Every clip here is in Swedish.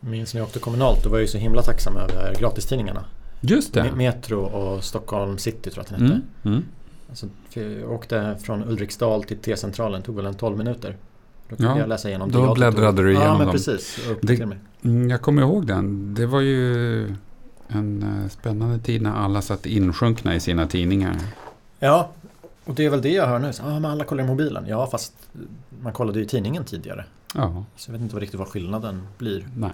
Minns när jag åkte kommunalt, då var jag ju så himla tacksam över gratistidningarna. Just det. Metro och Stockholm City tror jag att den hette. Mm, mm. Alltså, jag åkte från Ulriksdal till T-centralen, tog väl en 12 minuter. Då kunde Ja, jag läsa igenom då det jag bläddrade du Ja, igenom men dem. precis. Det-. Mm, Jag kommer ihåg den. Det var ju en eh, spännande tid när alla satt insjunkna i sina tidningar. Ja, och det är väl det jag hör nu. Så, ah, men alla kollar i mobilen. Ja, fast man kollade ju tidningen tidigare. Ja, Så jag vet inte vad riktigt vad skillnaden blir. nej.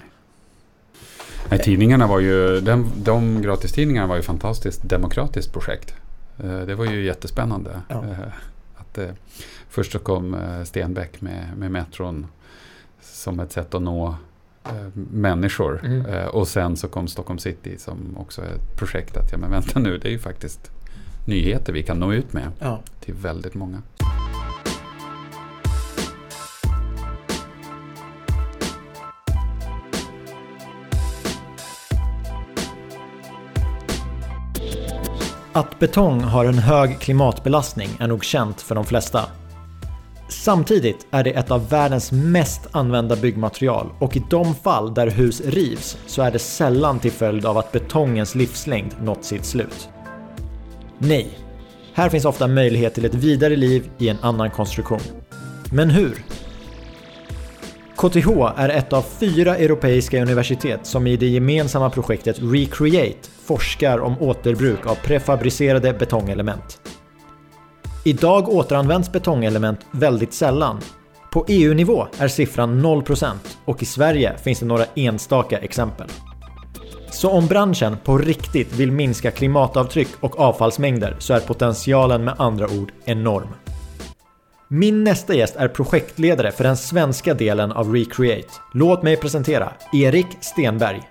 Nej, tidningarna var ju, de, de gratistidningarna var ju ett fantastiskt demokratiskt projekt. Eh, Det var ju jättespännande. Ja. Eh, Att, eh, först så kom Stenbeck med, med metron som ett sätt att nå människor. Mm. Och sen så kom Stockholm City som också är ett projekt att, ja men vänta nu, det är ju faktiskt nyheter vi kan nå ut med Ja. till väldigt många. Att betong har en hög klimatbelastning är nog känt för de flesta. Samtidigt är det ett av världens mest använda byggmaterial och i de fall där hus rivs så är det sällan till följd av att betongens livslängd nått sitt slut. Nej, här finns ofta möjlighet till ett vidare liv i en annan konstruktion. Men hur? KTH är ett av fyra europeiska universitet som i det gemensamma projektet Recreate forskar om återbruk av prefabricerade betongelement. Idag återanvänds betongelement väldigt sällan. På EU-nivå är siffran 0% och i Sverige finns det några enstaka exempel. Så om branschen på riktigt vill minska klimatavtryck och avfallsmängder så är potentialen med andra ord enorm. Min nästa gäst är projektledare för den svenska delen av Recreate. Låt mig presentera Erik Stenberg.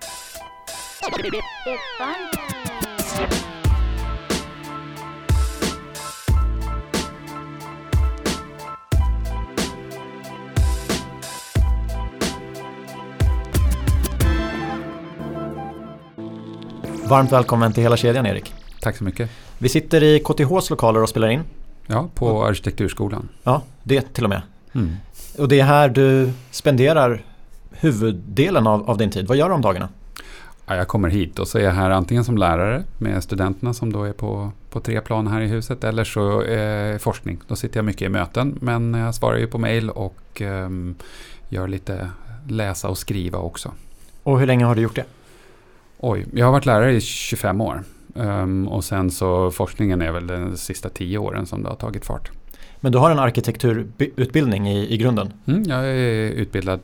Varmt välkommen till hela kedjan Erik. Tack så mycket. Vi sitter i KTHs lokaler och spelar in. Ja, på Arkitekturskolan. Ja, det till och med. Mm. Och det är här du spenderar huvuddelen av, av din tid. Vad gör du om dagarna? Ja, jag kommer hit och så är jag här antingen som lärare med studenterna som då är på, på tre plan här i huset eller så eh, forskning. Då sitter jag mycket i möten men jag svarar ju på mail och ehm, gör lite läsa och skriva också. Och hur länge har du gjort det? Oj, jag har varit lärare i 25 år. Ehm, och sen så forskningen är väl de sista 10 åren som det har tagit fart. Men du har en arkitekturutbildning i, i grunden. Mm, jag är utbildad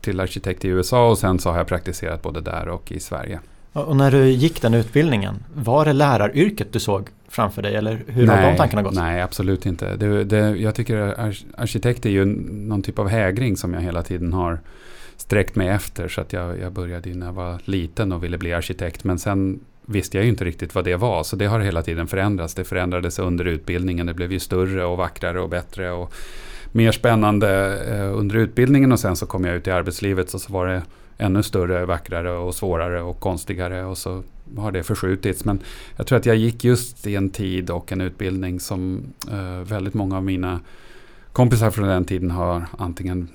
till arkitekt i USA och sen så har jag praktiserat både där och i Sverige. Och när du gick den utbildningen, var det läraryrket du såg framför dig eller hur har de tankarna gått? Nej, absolut inte. Det, det, jag tycker ar- arkitekt är ju någon typ av hägring som jag hela tiden har sträckt mig efter. Så att jag, jag började när jag var liten och ville bli arkitekt. Men sen visste jag ju inte riktigt vad det var. Så det har hela tiden förändrats. Det förändrades under utbildningen. Det blev ju större och vackrare och bättre. Och mer spännande eh, under utbildningen. Och sen så kom jag ut i arbetslivet och så var det ännu större, vackrare och svårare och konstigare. Och så har det förskjutits. Men jag tror att jag gick just i en tid och en utbildning som eh, väldigt många av mina kompisar från den tiden har antingen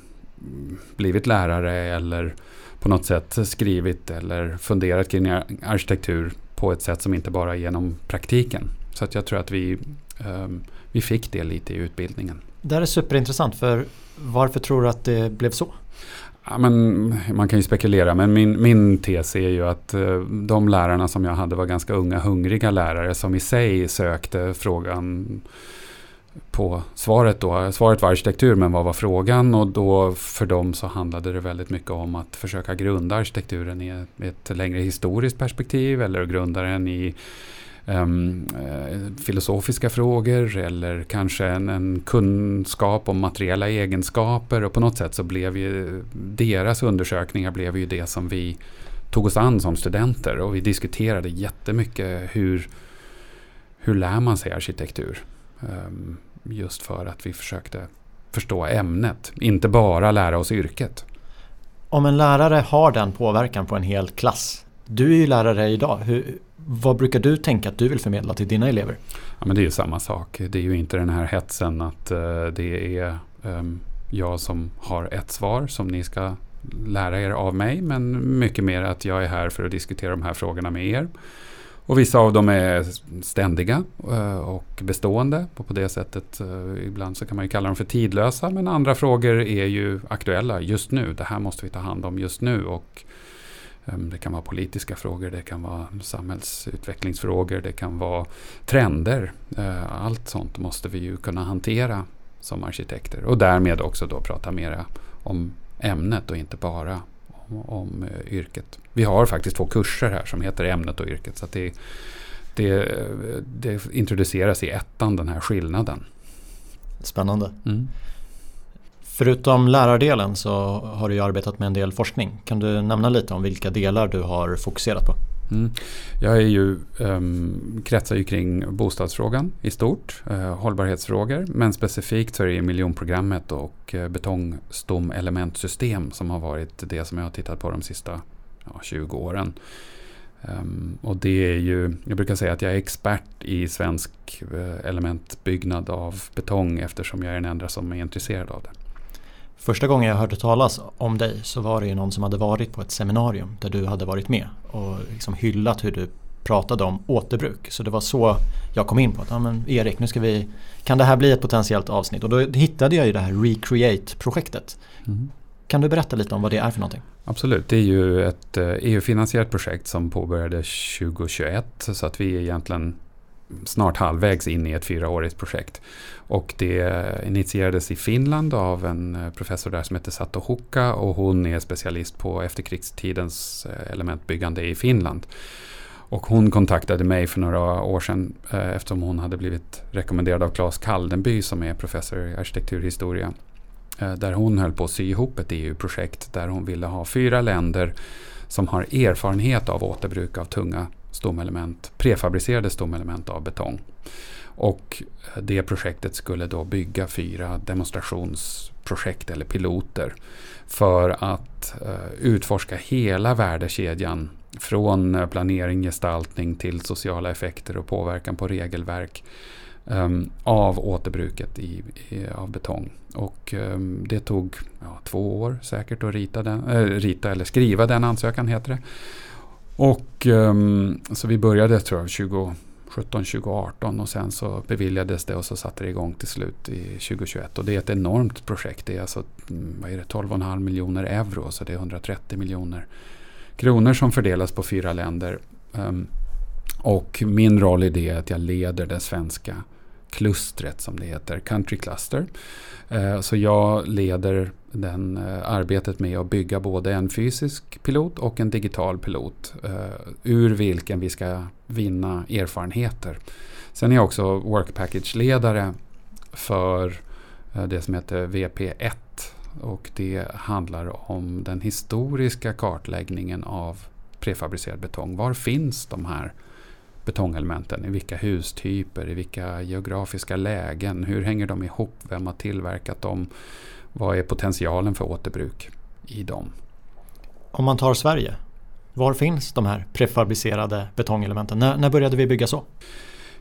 blivit lärare eller på något sätt skrivit eller funderat kring ar- arkitektur på ett sätt som inte bara är genom praktiken. Så att jag tror att vi, ehm, vi fick det lite i utbildningen. Det här är superintressant för varför tror du att det blev så? Ja, men man kan ju spekulera men min, min tes är ju att eh, de lärarna som jag hade var ganska unga hungriga lärare som i sig sökte frågan på svaret då. Svaret var arkitektur men vad var frågan? Och då för dem så handlade det väldigt mycket om att försöka grunda arkitekturen i ett längre historiskt perspektiv eller grunda den i um, filosofiska frågor eller kanske en, en kunskap om materiella egenskaper och på något sätt så blev ju deras undersökningar blev ju det som vi tog oss an som studenter och vi diskuterade jättemycket hur, hur lär man sig arkitektur? Um, just för att vi försökte förstå ämnet, inte bara lära oss yrket. Om en lärare har den påverkan på en hel klass. Du är ju lärare idag. Hur, vad brukar du tänka att du vill förmedla till dina elever? Ja, men det är ju samma sak. Det är ju inte den här hetsen att uh, det är um, jag som har ett svar som ni ska lära er av mig men mycket mer att jag är här för att diskutera de här frågorna med er. Och vissa av dem är ständiga eh, och bestående. Och på det sättet, eh, ibland så kan man ju kalla dem för tidlösa. Men andra frågor är ju aktuella just nu. Det här måste vi ta hand om just nu. Och ehm, det kan vara politiska frågor, det kan vara samhällsutvecklingsfrågor, det kan vara trender. Eh, allt sånt måste vi ju kunna hantera som arkitekter. Och därmed också då prata mera om ämnet och inte bara om eh, yrket. Vi har faktiskt två kurser här som heter ämnet och yrket. Så det, det, det, introduceras i ettan, den här skillnaden. Spännande. Mm. Förutom lärardelen så har du arbetat med en del forskning. Kan du nämna lite om vilka delar du har fokuserat på? Mm. Jag är ju, um, kretsar ju kring bostadsfrågan i stort, uh, hållbarhetsfrågor, men specifikt så är det miljonprogrammet och uh, betongstomelementsystem som har varit det som jag har tittat på de sista ja, 20 åren. Um, och det är ju, jag brukar säga att jag är expert i svensk uh, elementbyggnad av betong eftersom jag är den enda som är intresserad av det. Första gången jag hörde talas om dig så var det ju någon som hade varit på ett seminarium där du hade varit med och liksom hyllat hur du pratade om återbruk. Så det var så jag kom in på att, ja men Erik, nu ska vi, kan det här bli ett potentiellt avsnitt? Och då hittade jag ju det här Recreate-projektet. Mm. Kan du berätta lite om vad det är för någonting? Absolut, det är ju ett EU-finansierat eh, e projekt som påbörjade 2021 så att vi är egentligen snart halvvägs in i ett fyraårigt projekt. Och det initierades i Finland av en eh, professor där som heter Sato Hukka och hon är specialist på efterkrigstidens eh, elementbyggande i Finland. Och hon kontaktade mig för några år sedan eh, eftersom hon hade blivit rekommenderad av Claes Kaldenby som är professor i arkitekturhistoria. Eh, där hon höll på att sy ihop ett EU-projekt där hon ville ha fyra länder som har erfarenhet av återbruk av tunga stomelement, prefabricerade stomelement av betong. Och eh, det projektet skulle då bygga fyra demonstrationsprojekt eller piloter för att eh, utforska hela värdekedjan från eh, planering, gestaltning till sociala effekter och påverkan på regelverk um, av återbruket i, i, av betong. Och um, det tog ja, två år säkert att rita, den, äh, rita eller skriva den ansökan heter det. Och um, så vi började tror jag 2017, 2018 och sen så beviljades det och så satte det igång till slut i 2021. Och det är ett enormt projekt. Det är alltså mm, vad är det, 12,5 miljoner euro så det är 130 miljoner kronor som fördelas på fyra länder. Um, och min roll i det är att jag leder det svenska klustret som det heter, Country Cluster. Eh, så jag leder den, eh, arbetet med att bygga både en fysisk pilot och en digital pilot. Eh, ur vilken vi ska vinna erfarenheter. Sen är jag också Work Package-ledare för det som heter VP1. Och det handlar om den historiska kartläggningen av prefabricerad betong. Var finns de här betongelementen? I vilka hustyper? I vilka geografiska lägen? Hur hänger de ihop? Vem har tillverkat dem? Vad är potentialen för återbruk i dem? Om man tar Sverige, var finns de här prefabricerade betongelementen? När, när började vi bygga så?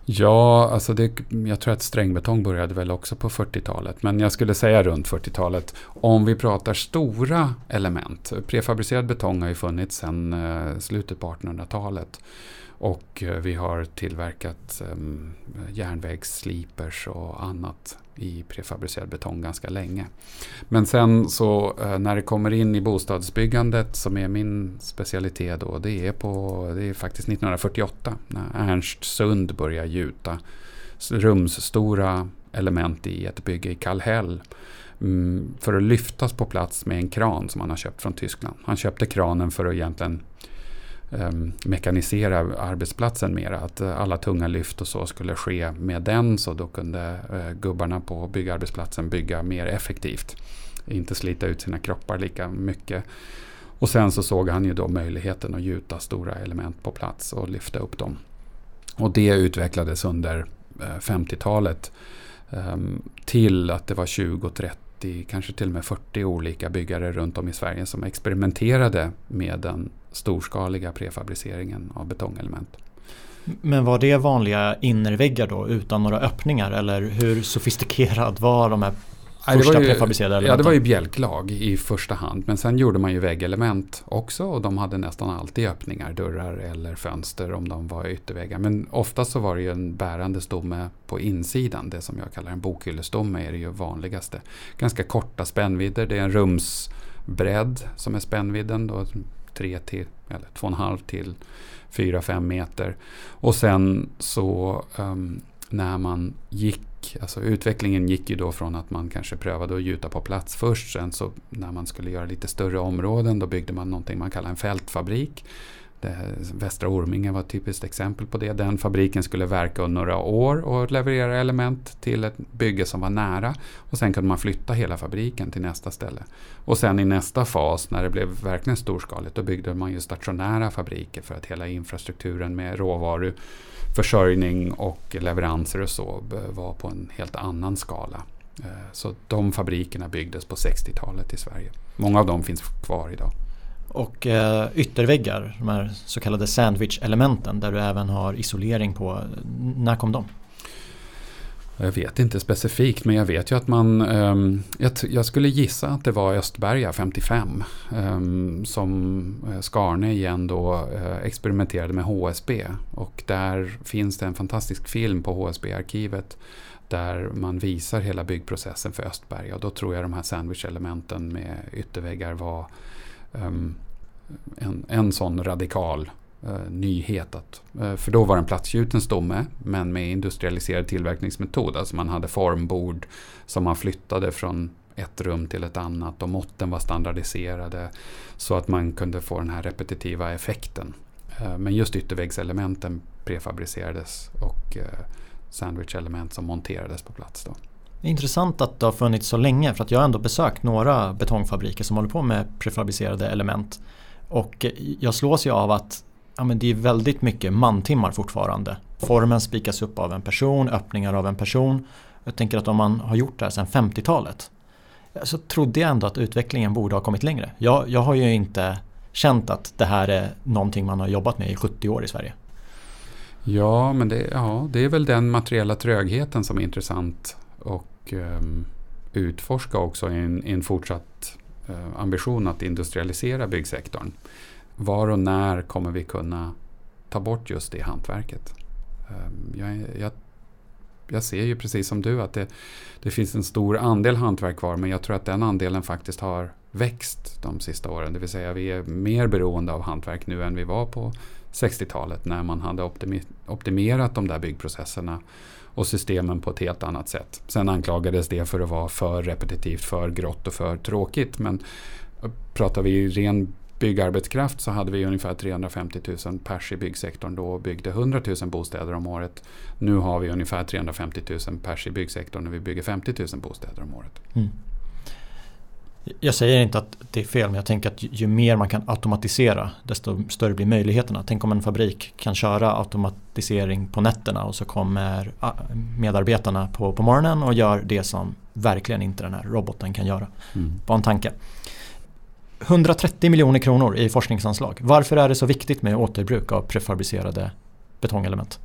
Ja, alltså det, jag tror att strängbetong började väl också på 40-talet. Men jag skulle säga runt 40-talet. Om vi pratar stora element. Prefabricerad betong har ju funnits sedan eh, slutet på 1800-talet. Och eh, vi har tillverkat ehm, um, järnvägsslipers och annat i prefabricerad betong ganska länge. Men sen så eh, när det kommer in i bostadsbyggandet som är min specialitet då. Det är, på, det är faktiskt 1948 när Ernst Sund börjar gjuta rumsstora element i ett bygge i Kallhäll. Mm, för att lyftas på plats med en kran som han har köpt från Tyskland. Han köpte kranen för att egentligen Ehm, mekanisera arbetsplatsen mer. Att eh, alla tunga lyft och så skulle ske med den så då kunde eh, gubbarna på byggarbetsplatsen bygga mer effektivt. Inte slita ut sina kroppar lika mycket. Och sen så såg han ju då möjligheten att gjuta stora element på plats och lyfta upp dem. Och det utvecklades under eh, 50-talet ehm, till att det var 20, 30, kanske till och med 40 olika byggare runt om i Sverige som experimenterade med den storskaliga prefabriceringen av betongelement. Men var det vanliga innerväggar då utan några öppningar eller hur sofistikerad var de här första det var ju, prefabricerade elementen? Ja, det var ju bjälklag i första hand. Men sen gjorde man ju väggelement också och de hade nästan alltid öppningar, dörrar eller fönster om de var ytterväggar. Men oftast så var det ju en bärande stomme på insidan. Det som jag kallar en bokhyllestomme är det ju vanligaste. Ganska korta spännvidder. Det är en rumsbredd som är spännvidden. Då, 3 till, eller 2,5 till 4-5 meter. Och sen så um, när man gick, alltså utvecklingen gick ju då från att man kanske prövade att gjuta på plats först. Sen så när man skulle göra lite större områden då byggde man någonting man kallar en fältfabrik. Det, Västra Orminge var ett typiskt exempel på det. Den fabriken skulle verka under några år och leverera element till ett bygge som var nära. Och Sen kunde man flytta hela fabriken till nästa ställe. Och sen i nästa fas, när det blev verkligen storskaligt, då byggde man ju stationära fabriker för att hela infrastrukturen med råvaruförsörjning och leveranser och så var på en helt annan skala. Eh, så de fabrikerna byggdes på 60-talet i Sverige. Många av dem finns kvar idag. Och eh, ytterväggar, de här så kallade sandwich-elementen där du även har isolering på. När kom de? Jag vet inte specifikt men jag vet ju att man, um, jag, jag, skulle gissa att det var Östberga 55 um, ehm, som eh, Skarne igen då uh, experimenterade med HSB och där finns det en fantastisk film på HSB-arkivet där man visar hela byggprocessen för Östberga och då tror jag de här sandwich-elementen med ytterväggar var Ehm, en, en sån radikal eh, nyhet. Att, eh, för då var det en platsgjuten stomme men med industrialiserad tillverkningsmetod. Alltså man hade formbord som man flyttade från ett rum till ett annat och måtten var standardiserade så att man kunde få den här repetitiva effekten. Eh, men just ytterväggselementen prefabricerades och sandwichelement som monterades på plats. Då. Intressant att det har funnits så länge för att jag har ändå besökt några betongfabriker som håller på med prefabricerade element. Och jag slås ju av att ja, men det är väldigt mycket mantimmar fortfarande. Formen spikas upp av en person, öppningar av en person. Jag tänker att om man har gjort det här sedan 50-talet så trodde jag ändå att utvecklingen borde ha kommit längre. Jag, jag har ju inte känt att det här är någonting man har jobbat med i 70 år i Sverige. Ja, men det, ja, det är väl den materiella trögheten som är intressant och um, utforska också i en, i en fortsatt uh, ambition att industrialisera byggsektorn. Var och när kommer vi kunna ta bort just det hantverket? Um, jag, jag, jag, ser ju precis som du att det, det finns en stor andel hantverk kvar men jag tror att den andelen faktiskt har växt de sista åren. Det vill säga vi är mer beroende av hantverk nu än vi var på 60-talet när man hade optimerat de där byggprocesserna och systemen på ett helt annat sätt. Sen anklagades det för att vara för repetitivt, för grått och för tråkigt. Men eh, pratar vi ren byggarbetskraft så hade vi ungefär 350 000 pers i byggsektorn då och byggde 100 000 bostäder om året. Nu har vi ungefär 350 000 pers i byggsektorn när vi bygger 50 000 bostäder om året. Mm. Jag säger inte att det är fel men jag tänker att ju mer man kan automatisera desto större blir möjligheterna. Tänk om en fabrik kan köra automatisering på nätterna och så kommer ah, medarbetarna på, på morgonen och gör det som verkligen inte den här roboten kan göra. Mm. Bara en tanke. 130 miljoner kronor i forskningsanslag. Varför är det så viktigt med återbruk av prefabricerade betongelement?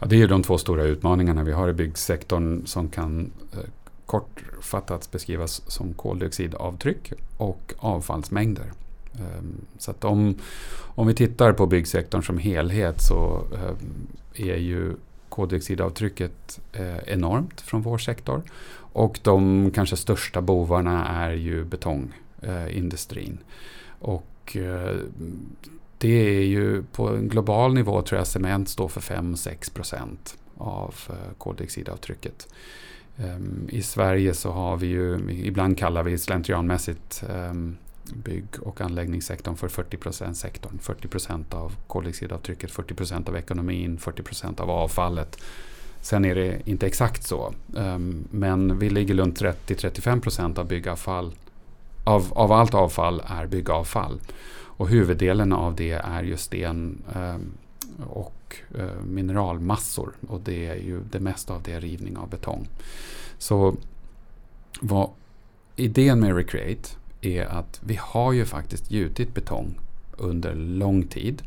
Ja, det är de två stora utmaningarna vi har i byggsektorn som kan eh, kortfattat beskrivas som koldioxidavtryck och avfallsmängder. Ehm, så att om, om vi tittar på byggsektorn som helhet så ehm, är ju koldioxidavtrycket eh, enormt från vår sektor. Och de kanske största bovarna är ju betongindustrin. Och eh, det är ju på en global nivå tror jag cement står för 5-6 procent av eh, koldioxidavtrycket. Um, I Sverige så har vi ju, ibland kallar vi slentrianmässigt um, bygg och anläggningssektorn för 40% sektorn. 40% av koldioxidavtrycket, 40% av ekonomin, 40% av avfallet. Sen är det inte exakt så. Um, men vi ligger runt 30-35% av byggavfall. Av, av allt avfall är byggavfall. Och huvuddelen av det är ju sten och eh, mineralmassor. Och det är ju det mesta av det är rivning av betong. Så vad idén med Recreate är att vi har ju faktiskt gjutit betong under lång tid.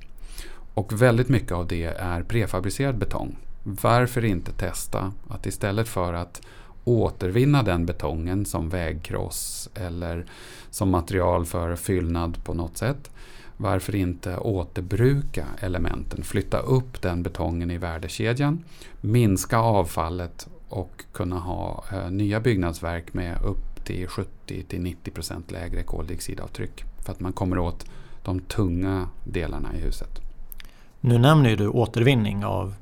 Och väldigt mycket av det är prefabricerad betong. Varför inte testa att istället för att återvinna den betongen som vägkross eller som material för fyllnad på något sätt. Varför inte återbruka elementen, flytta upp den betongen i värdekedjan, minska avfallet och kunna ha eh, nya byggnadsverk med upp till 70-90% lägre koldioxidavtryck. För att man kommer åt de tunga delarna i huset. Nu nämner du återvinning av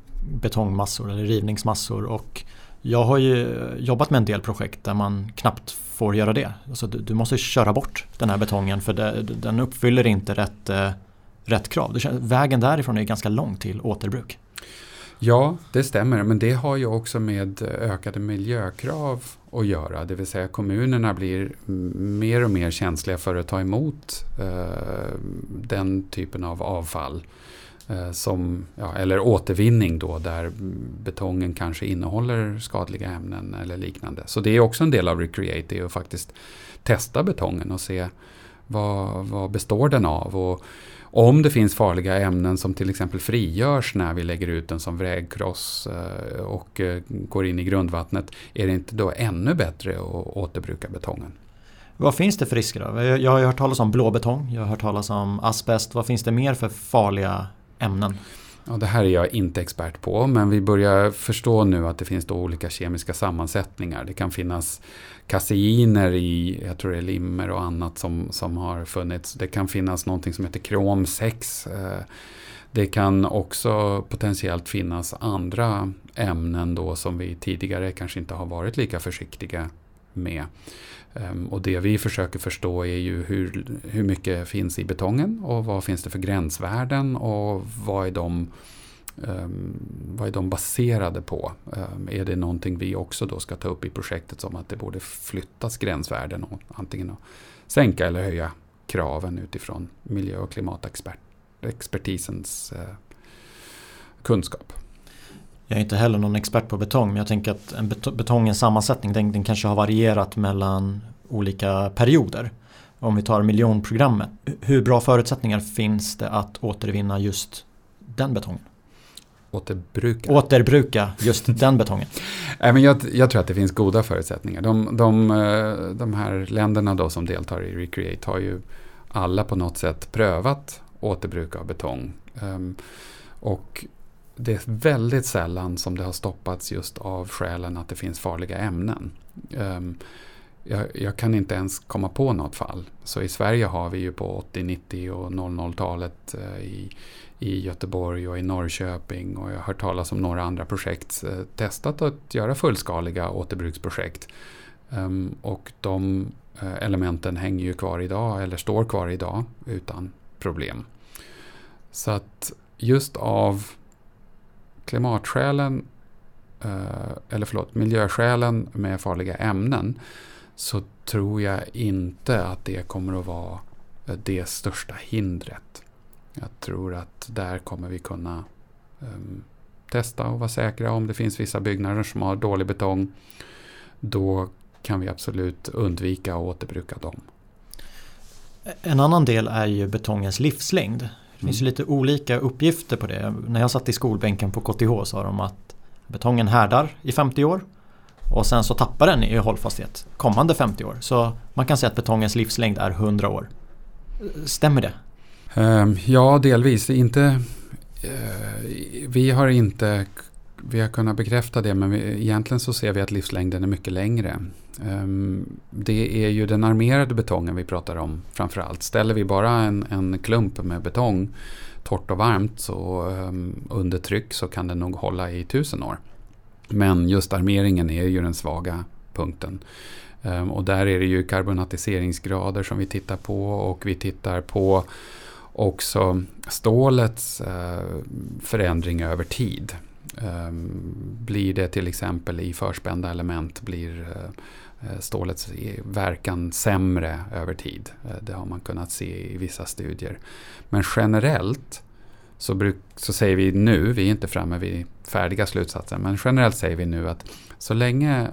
betongmassor eller rivningsmassor och jag har ju jobbat med en del projekt där man knappt får göra det. Alltså du, du måste köra bort den här betongen för det, den uppfyller inte rätt, eh, rätt krav. Det, vägen därifrån är ganska lång till återbruk. Ja, det stämmer, men det har ju också med ökade miljökrav att göra. Det vill säga kommunerna blir mer och mer känsliga för att ta emot eh, den typen av avfall. Eh, som, ja, eller återvinning då där betongen kanske innehåller skadliga ämnen eller liknande. Så det är också en del av Recreate, det är att faktiskt testa betongen och se vad, vad består den av. Och om det finns farliga ämnen som till exempel frigörs när vi lägger ut den som vägkross eh, och eh, går in i grundvattnet, är det inte då ännu bättre att återbruka betongen? Vad finns det för risker då? Jag har hört talas om blåbetong, jag har hört talas om asbest. Vad finns det mer för farliga ämnen? Ja, det här är jag inte expert på, men vi börjar förstå nu att det finns då olika kemiska sammansättningar. Det kan finnas kaseiner i, jag tror det är limmer och annat som, som har funnits. Det kan finnas någonting som heter krom 6. Eh, det kan också potentiellt finnas andra ämnen då som vi tidigare kanske inte har varit lika försiktiga med. Ehm, och det vi försöker förstå är ju hur, hur mycket finns i betongen och vad finns det för gränsvärden och vad är de, ehm, vad är de baserade på? Ehm, är det någonting vi också då ska ta upp i projektet som att det borde flyttas gränsvärden och antingen att sänka eller höja kraven utifrån miljö och klimatexpertisens eh, kunskap. Jag är inte heller någon expert på betong men jag tänker att en betongens sammansättning den, den kanske har varierat mellan olika perioder. Om vi tar miljonprogrammet, hur bra förutsättningar finns det att återvinna just den betongen? Återbruka? Återbruka just den betongen. jag, jag tror att det finns goda förutsättningar. De, de, eh, de här länderna då som deltar i Recreate har ju alla på något sätt prövat återbruk av betong. Um, och det är väldigt sällan som det har stoppats just av skälen att det finns farliga ämnen. Um, jag, jag, kan inte ens komma på något fall. Så i Sverige har vi ju på 80, 90 och 00-talet uh, eh, i, i Göteborg och i Norrköping och jag har hört talas om några andra projekt uh, testat att göra fullskaliga återbruksprojekt. Um, och de uh, elementen hänger ju kvar idag eller står kvar idag utan problem. Så att just av klimatskälen, eh, eller förlåt, miljöskälen med farliga ämnen så tror jag inte att det kommer att vara eh, det största hindret. Jag tror att där kommer vi kunna um, testa och vara säkra om det finns vissa byggnader som har dålig betong. Då kan vi absolut undvika att återbruka dem. En annan del är ju betongens livslängd. Det finns ju lite olika uppgifter på det. När jag satt i skolbänken på KTH sa de att betongen härdar i 50 år och sen så tappar den i hållfasthet kommande 50 år. Så man kan säga att betongens livslängd är 100 år. Stämmer det? Ehm, ja, delvis. Inte, eh, vi har inte vi har kunnat bekräfta det men vi, egentligen så ser vi att livslängden är mycket längre. Um, det är ju den armerade betongen vi pratar om framförallt. Ställer vi bara en, en klump med betong torrt och varmt så um, under tryck så kan den nog hålla i tusen år. Men just armeringen är ju den svaga punkten. Um, och där är det ju karbonatiseringsgrader som vi tittar på och vi tittar på också stålets uh, förändring över tid. Ehm, blir det till exempel i förspända element blir eh, eh, stålets verkan sämre över tid. Eh, det har man kunnat se i vissa studier. Men generellt så, bruk, så säger vi nu, vi är inte framme vid färdiga slutsatser, men generellt säger vi nu att så länge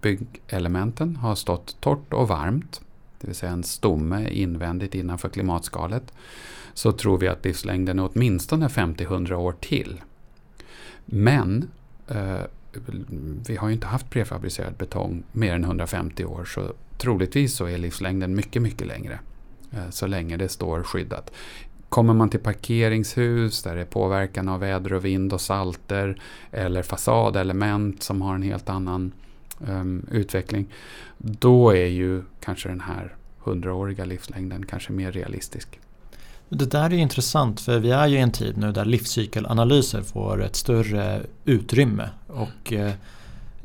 byggelementen har stått torrt och varmt, det vill säga en stomme invändigt innanför klimatskalet, så tror vi att livslängden är åtminstone 50-100 år till. Men eh, vi har ju inte haft prefabricerad betong mer än 150 år så troligtvis så är livslängden mycket, mycket längre. Eh, så länge det står skyddat. Kommer man till parkeringshus där det är påverkan av väder och vind och salter eller fasadelement som har en helt annan um, utveckling. Då är ju kanske den här hundraåriga livslängden kanske mer realistisk. Det där är intressant för vi är ju i en tid nu där livscykelanalyser får ett större utrymme. Och eh,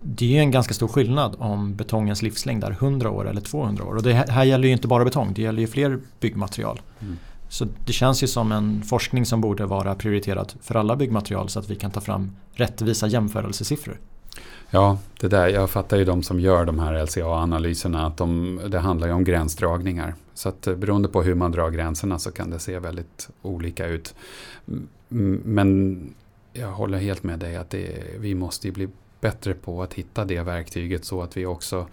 det är en ganska stor skillnad om betongens livslängd är 100 år eller 200 år. Och det här gäller ju inte bara betong, det gäller ju fler byggmaterial. Mm. Så det känns ju som en forskning som borde vara prioriterad för alla byggmaterial så att vi kan ta fram rättvisa jämförelsesiffror. Ja, det där, jag fattar ju de som gör de här LCA-analyserna att de, det handlar ju om gränsdragningar. Så att eh, beroende på hur man drar gränserna så kan det se väldigt olika ut. Men jag håller helt med dig att det, vi måste bli bättre på att hitta det verktyget så att vi också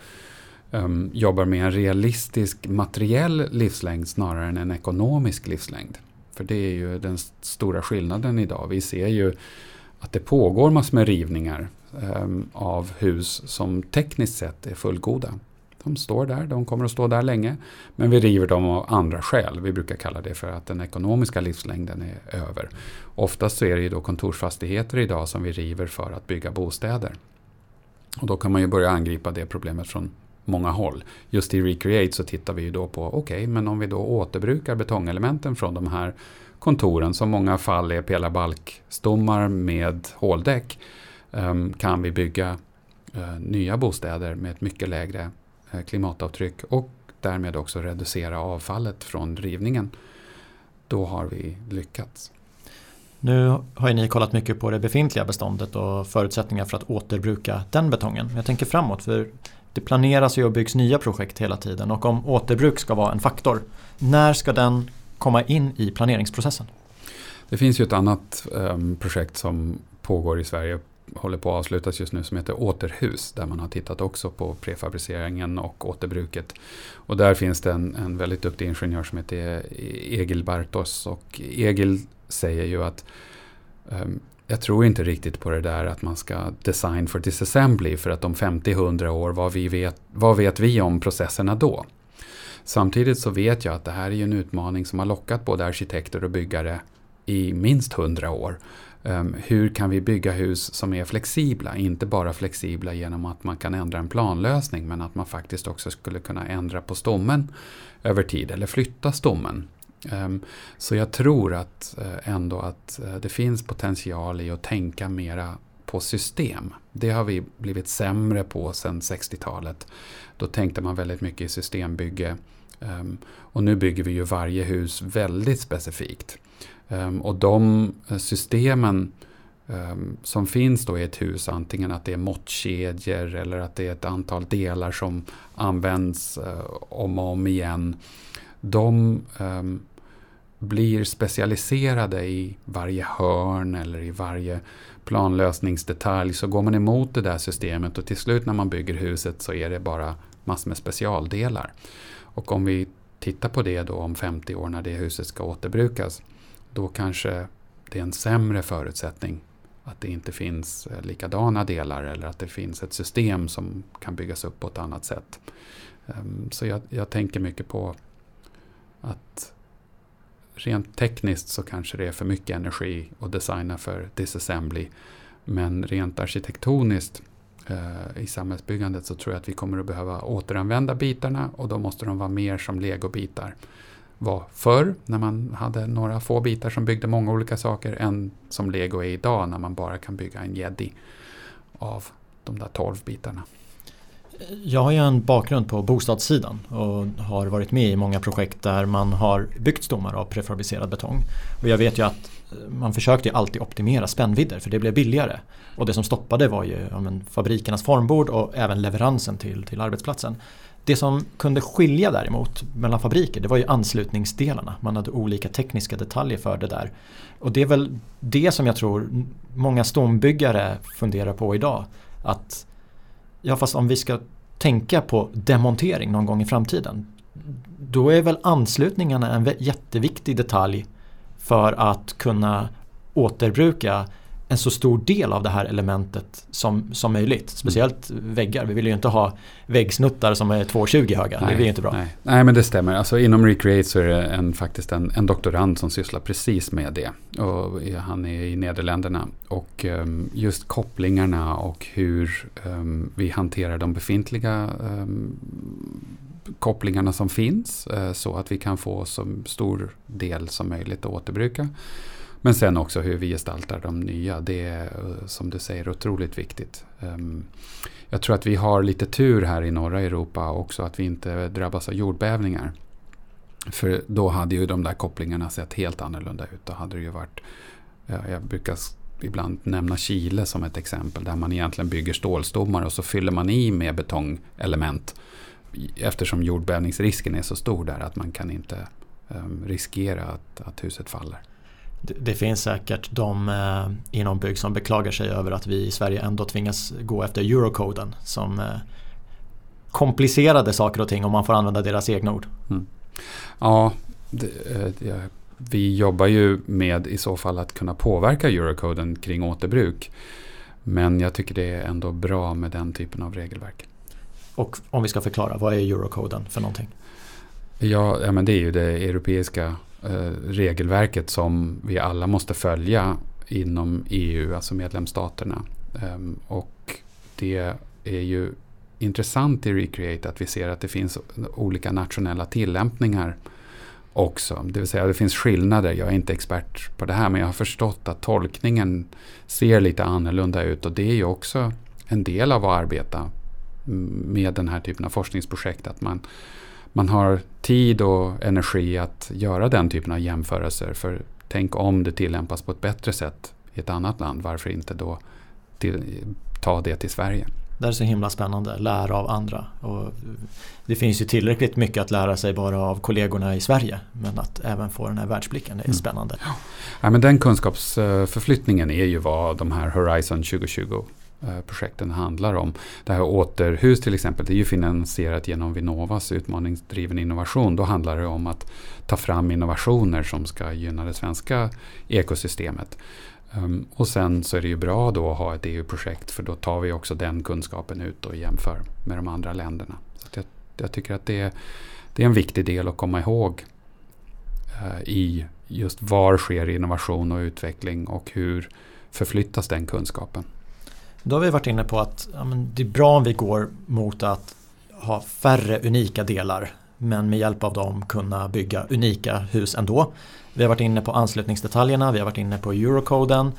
um, jobbar med en realistisk materiell livslängd snarare än en ekonomisk livslängd. För det är ju den stora skillnaden idag. Vi ser ju att det pågår massor med rivningar um, av hus som tekniskt sett är fullgoda. De står där, de kommer att stå där länge. Men vi river dem av andra skäl. Vi brukar kalla det för att den ekonomiska livslängden är över. Oftast så är det ju då kontorsfastigheter idag som vi river för att bygga bostäder. Och då kan man ju börja angripa det problemet från många håll. Just i Recreate så tittar vi ju då på, okej, okay, men om vi då återbrukar betongelementen från de här kontoren, som många fall är pelarbalkstommar med håldäck, ehm, kan vi bygga eh, nya bostäder med ett mycket lägre klimatavtryck och därmed också reducera avfallet från rivningen. Då har vi lyckats. Nu har ju ni kollat mycket på det befintliga beståndet och förutsättningar för att återbruka den betongen. Jag tänker framåt för det planeras ju och byggs nya projekt hela tiden och om återbruk ska vara en faktor, när ska den komma in i planeringsprocessen? Det finns ju ett annat um, projekt som pågår i Sverige håller på att avslutas just nu som heter Återhus där man har tittat också på prefabriceringen och återbruket. Och där finns det en, en väldigt duktig ingenjör som heter Egil Bartos och Egil säger ju att um, jag tror inte riktigt på det där att man ska design for disassembly för att om 50-100 år, vad, vi vet, vad vet vi om processerna då? Samtidigt så vet jag att det här är en utmaning som har lockat både arkitekter och byggare i minst 100 år. Ehm, hur kan vi bygga hus som är flexibla? Inte bara flexibla genom att man kan ändra en planlösning men att man faktiskt också skulle kunna ändra på stommen över tid eller flytta stommen. Ehm, så jag tror att eh, ändå att eh, det finns potential i att tänka mera på system. Det har vi blivit sämre på sedan 60-talet. Då tänkte man väldigt mycket i systembygge. Ehm, och nu bygger vi ju varje hus väldigt specifikt. Ehm, och de eh, systemen ehm, som finns då i ett hus, antingen att det är måttkedjor eller att det är ett antal delar som används eh, om och om igen. De ehm, blir specialiserade i varje hörn eller i varje planlösningsdetalj. Så går man emot det där systemet och till slut när man bygger huset så är det bara massor med specialdelar. Och om vi tittar på det då om 50 år när det huset ska återbrukas då kanske det är en sämre förutsättning att det inte finns eh, likadana delar eller att det finns ett system som kan byggas upp på ett annat sätt. Ehm, så jag, jag tänker mycket på att rent tekniskt så kanske det är för mycket energi att designa för disassembly. Men rent arkitektoniskt eh, i samhällsbyggandet så tror jag att vi kommer att behöva återanvända bitarna och då måste de vara mer som legobitar var förr när man hade några få bitar som byggde många olika saker än som lego är idag när man bara kan bygga en jedi av de där tolv bitarna. Jag har ju en bakgrund på bostadssidan och har varit med i många projekt där man har byggt stommar av prefabricerad betong. Och jag vet ju att man försökte alltid optimera spännvidder för det blev billigare. Och det som stoppade var ju ja, men, fabrikernas formbord och även leveransen till, till arbetsplatsen. Det som kunde skilja däremot mellan fabriker det var ju anslutningsdelarna. Man hade olika tekniska detaljer för det där. Och det är väl det som jag tror många stombyggare funderar på idag. Att ja fast om vi ska tänka på demontering någon gång i framtiden. Då är väl anslutningarna en jätteviktig detalj för att kunna återbruka en så stor del av det här elementet som, som möjligt. Speciellt mm. väggar. Vi vill ju inte ha väggsnuttar som är 2,20 höga. Nej, det blir inte bra. Nej. nej, men det stämmer. Alltså, inom Recreate så är det en, faktiskt en, en doktorand som sysslar precis med det. Och han är i Nederländerna. Och um, just kopplingarna och hur um, vi hanterar de befintliga um, kopplingarna som finns. Uh, så att vi kan få så stor del som möjligt att återbruka. Men sen också hur vi gestaltar de nya. Det är eh, som du säger otroligt viktigt. Ehm, jag tror att vi har lite tur här i norra Europa också att vi inte drabbas av jordbävningar. För då hade ju de där kopplingarna sett helt annorlunda ut. Då hade det ju varit, jag brukar ibland nämna Chile som ett exempel där man egentligen bygger stålstommar och så fyller man i med betongelement. Eftersom jordbävningsrisken är så stor där att man kan inte ehm, riskera att, att huset faller det finns säkert de eh, inom bygg som beklagar sig över att vi i Sverige ändå tvingas gå efter eurokoden som eh, komplicerade saker och ting om man får använda deras egna ord. Mm. Ja, det, det, eh, vi jobbar ju med i så fall att kunna påverka eurokoden kring återbruk. Men jag tycker det är ändå bra med den typen av regelverk. Och om vi ska förklara, vad är eurokoden för någonting? Ja, ja men det är ju det europeiska Eh, regelverket som vi alla måste följa inom EU, alltså medlemsstaterna. Ehm, och det är ju intressant i Recreate att vi ser att det finns olika nationella tillämpningar också. Det vill säga det finns skillnader. Jag är inte expert på det här men jag har förstått att tolkningen ser lite annorlunda ut och det är ju också en del av att arbeta med den här typen av forskningsprojekt. Att man man har tid och energi att göra den typen av jämförelser. För tänk om det tillämpas på ett bättre sätt i ett annat land. Varför inte då till, ta det till Sverige? Det är så himla spännande, lära av andra. Och det finns ju tillräckligt mycket att lära sig bara av kollegorna i Sverige. Men att även få den här världsblicken är mm. spännande. Ja, men den kunskapsförflyttningen är ju vad de här Horizon 2020 Eh, Eh, projekten handlar om. Det här återhus till exempel, det är ju finansierat genom Vinnovas utmaningsdriven innovation. Då handlar det om att ta fram innovationer som ska gynna det svenska ekosystemet. Um, och sen så är det ju bra då att ha ett EU-projekt för då tar vi också den kunskapen ut och jämför med de andra länderna. Så jag, jag, tycker att det är, det är en viktig del att komma ihåg uh, i just var sker innovation och utveckling och hur förflyttas den kunskapen. Då har vi varit inne på att ja, det är bra om vi går mot att ha färre unika delar men med hjälp av dem kunna bygga unika hus ändå. Vi har varit inne på anslutningsdetaljerna, vi har varit inne på eurocoden.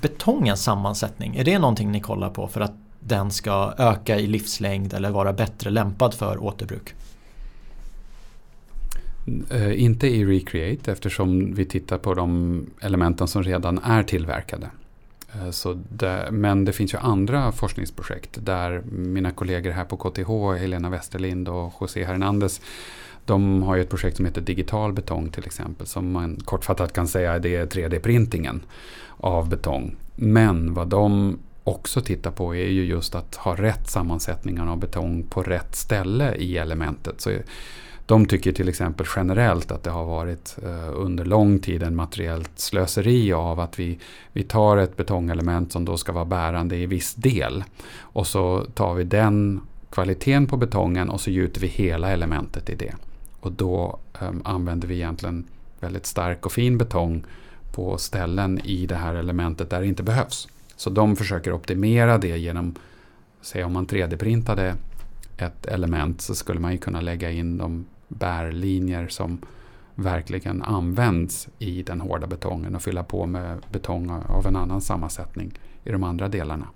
Betongens sammansättning, är det någonting ni kollar på för att den ska öka i livslängd eller vara bättre lämpad för återbruk? Uh, inte i Recreate eftersom vi tittar på de elementen som redan är tillverkade. Eh, så det, men det finns ju andra forskningsprojekt där mina kollegor här på KTH, Helena Westerlind och José Hernandez, de har ju ett projekt som heter Digital betong till exempel. Som man kortfattat kan säga det är 3D-printingen av betong. Men vad de också tittar på är ju just att ha rätt sammansättningar av betong på rätt ställe i elementet. Så de tycker till exempel generellt att det har varit eh, under lång tid en materiellt slöseri av att vi, vi tar ett betongelement som då ska vara bärande i viss del. Och så tar vi den kvaliteten på betongen och så gjuter vi hela elementet i det. Och då eh, använder vi egentligen väldigt stark och fin betong på ställen i det här elementet där det inte behövs. Så de försöker optimera det genom, säg om man 3D-printade ett element så skulle man ju kunna lägga in de bärlinjer som verkligen används i den hårda betongen och fylla på med betong av en annan sammansättning i de andra delarna.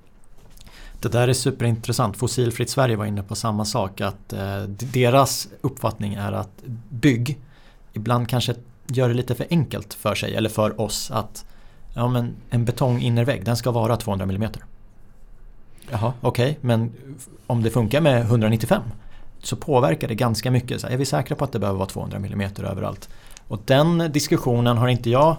Det där är superintressant. Fossilfritt Sverige var inne på samma sak. Att eh, deras uppfattning är att bygg ibland kanske gör det lite för enkelt för sig eller för oss att ja, men en betonginnervägg den ska vara 200 mm. Jaha, okej, okay, men om det funkar med 195 så påverkar det ganska mycket. Så är vi säkra på att det behöver vara 200 mm överallt? Och den diskussionen har inte jag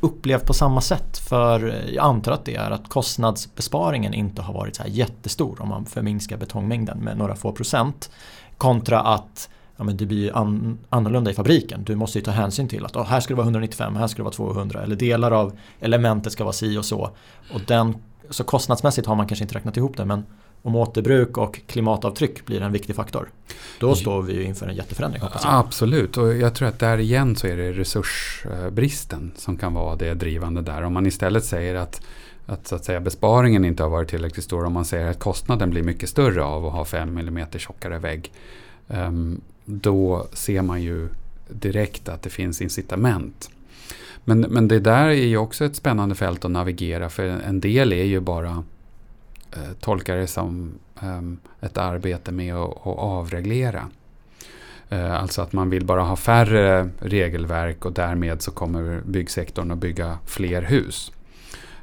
upplevt på samma sätt för jag antar att det är att kostnadsbesparingen inte har varit så här jättestor om man förminskar betongmängden med några få procent kontra att ja, men det blir an, annorlunda i fabriken. Du måste ju ta hänsyn till att oh, här ska det vara 195, här ska det vara 200 eller delar av elementet ska vara si och så. Och den, så kostnadsmässigt har man kanske inte räknat ihop det men om återbruk och klimatavtryck blir en viktig faktor. Då står vi ju inför en jätteförändring. Absolut, och jag tror att där igen så är det resursbristen som kan vara det drivande där. Om man istället säger att att, så att säga, besparingen inte har varit tillräckligt stor. Om man säger att kostnaden blir mycket större av att ha 5 mm tjockare vägg. Um, då ser man ju direkt att det finns incitament. Men, men det där är ju också ett spännande fält att navigera för en del är ju bara eh, tolkar det som eh, ett arbete med att, att avreglera. Eh, alltså att man vill bara ha färre regelverk och därmed så kommer byggsektorn att bygga fler hus.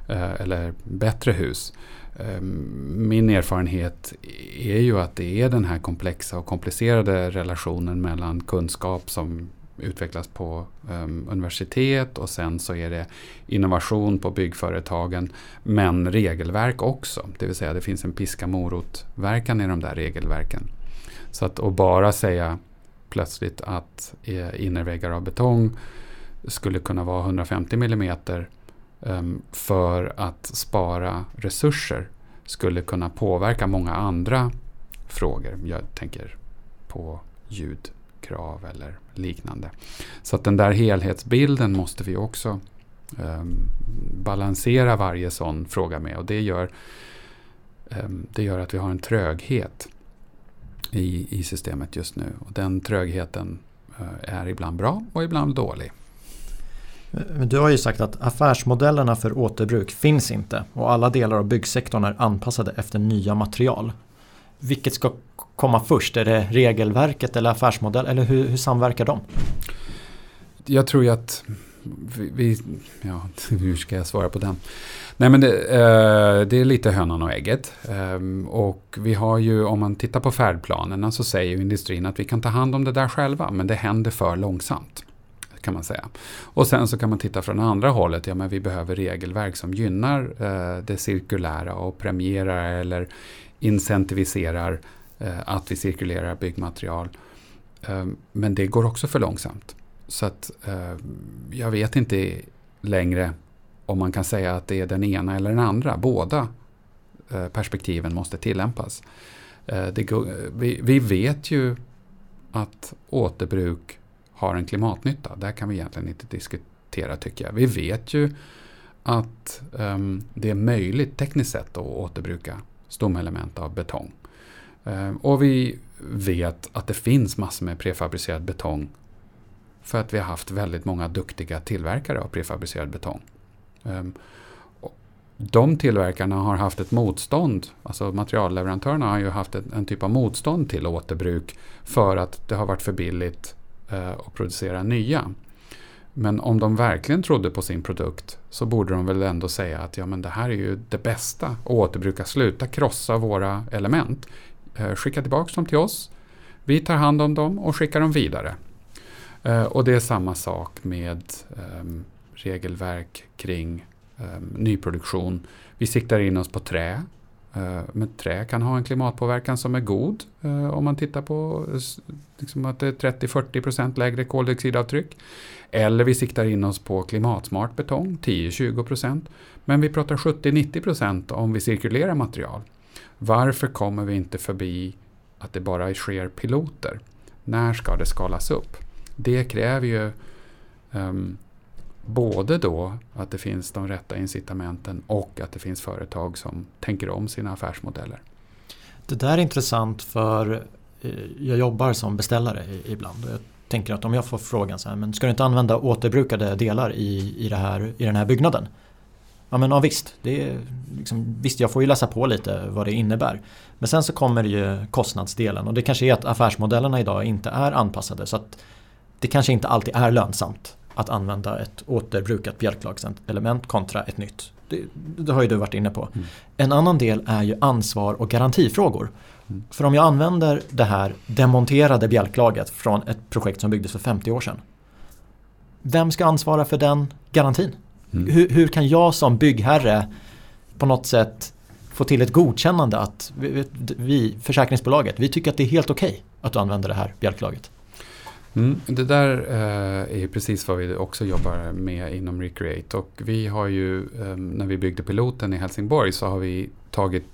Eh, eller bättre hus. Ehm, min erfarenhet är ju att det är den här komplexa och komplicerade relationen mellan kunskap som utvecklas på um, universitet och sen så är det innovation på byggföretagen men regelverk också. Det vill säga det finns en piska morot-verkan i de där regelverken. Så att och bara säga plötsligt att eh, innerväggar av betong skulle kunna vara 150 mm um, för att spara resurser skulle kunna påverka många andra frågor. Jag tänker på ljud krav eller liknande. Så att den där helhetsbilden måste vi också eh, balansera varje sån fråga med och det gör, eh, det gör att vi har en tröghet i, i systemet just nu. Och den trögheten eh, är ibland bra och ibland dålig. Men du har ju sagt att affärsmodellerna för återbruk finns inte och alla delar av byggsektorn är anpassade efter nya material. Vilket ska komma först? Är det regelverket eller affärsmodell eller hur, hur samverkar de? Jag tror ju att vi, vi, ja, hur ska jag svara på den? Nej men det, eh, det är lite hönan och ägget. Eh, och vi har ju, om man tittar på färdplanerna så säger ju industrin att vi kan ta hand om det där själva, men det händer för långsamt kan man säga. Och sen så kan man titta från andra hållet, ja men vi behöver regelverk som gynnar eh, det cirkulära och premierar eller incentiviserar eh, att vi cirkulerar byggmaterial. Eh, men det går också för långsamt. Så att eh, jag vet inte längre om man kan säga att det är den ena eller den andra. Båda eh, perspektiven måste tillämpas. Eh, det, vi, vi vet ju att återbruk har en klimatnytta. Där kan vi egentligen inte diskutera tycker jag. Vi vet ju att um, det är möjligt tekniskt sett att återbruka stomelement av betong. Eh, och vi vet att det finns massor med prefabricerad betong för att vi har haft väldigt många duktiga tillverkare av prefabricerad betong. Ehm, de tillverkarna har haft ett motstånd, alltså materialleverantörerna har ju haft en, typ av motstånd till återbruk för att det har varit för billigt eh, att producera nya. Men om de verkligen trodde på sin produkt så borde de väl ändå säga att ja, men det här är ju det bästa att återbruka. Sluta krossa våra element. Eh, skicka tillbaka dem till oss. Vi tar hand om dem och skickar dem vidare. Eh, och det är samma sak med ehm, regelverk kring ehm, nyproduktion. Vi siktar in oss på trä. Eh, men trä kan ha en klimatpåverkan som är god om man tittar på liksom att det är 30-40 procent lägre koldioxidavtryck. Eller vi siktar in oss på klimatsmart betong, 10-20%. Men vi pratar 70-90% om vi cirkulerar material. Varför kommer vi inte förbi att det bara sker piloter? När ska det skalas upp? Det kräver ju um, både då att det finns de rätta incitamenten och att det finns företag som tänker om sina affärsmodeller. Det där är intressant för eh, jag jobbar som beställare ibland. Tänker att om jag får frågan så här, men ska du inte använda återbrukade delar i, i, det här, i den här byggnaden? Ja men ja, visst, det är liksom, visst jag får ju läsa på lite vad det innebär. Men sen så kommer ju kostnadsdelen och det kanske är att affärsmodellerna idag inte är anpassade så att det kanske inte alltid är lönsamt att använda ett återbrukat bjälklagselement kontra ett nytt. Det, det, har ju du varit inne på. Mm. En annan del är ju ansvar och garantifrågor. Mm. För om jag använder det här demonterade bjälklaget från ett projekt som byggdes för 50 år sedan. Vem ska ansvara för den garantin? Mm. Hur, hur, kan jag som byggherre på något sätt få till ett godkännande att vi, vi försäkringsbolaget, vi tycker att det är helt okej okay att du använder det här bjälklaget? Mm, det där eh, är precis vad vi också jobbar med inom Recreate. Och vi har ju, eh, när vi byggde piloten i Helsingborg så har vi tagit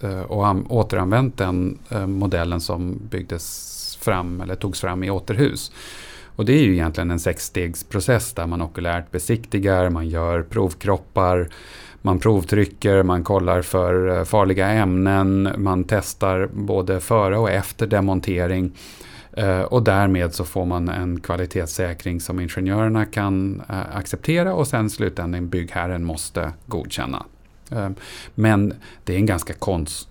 eh, och återanvänt den eh, modellen som byggdes fram eller togs fram i återhus. Och det är ju egentligen en sexstegsprocess där man okulärt besiktigar, man gör provkroppar, man provtrycker, man kollar för eh, farliga ämnen, man testar både före och efter demontering. Eh, och därmed så får man en kvalitetssäkring som ingenjörerna kan eh, acceptera och sen slutändan byggherren måste godkänna. Eh, men det är en ganska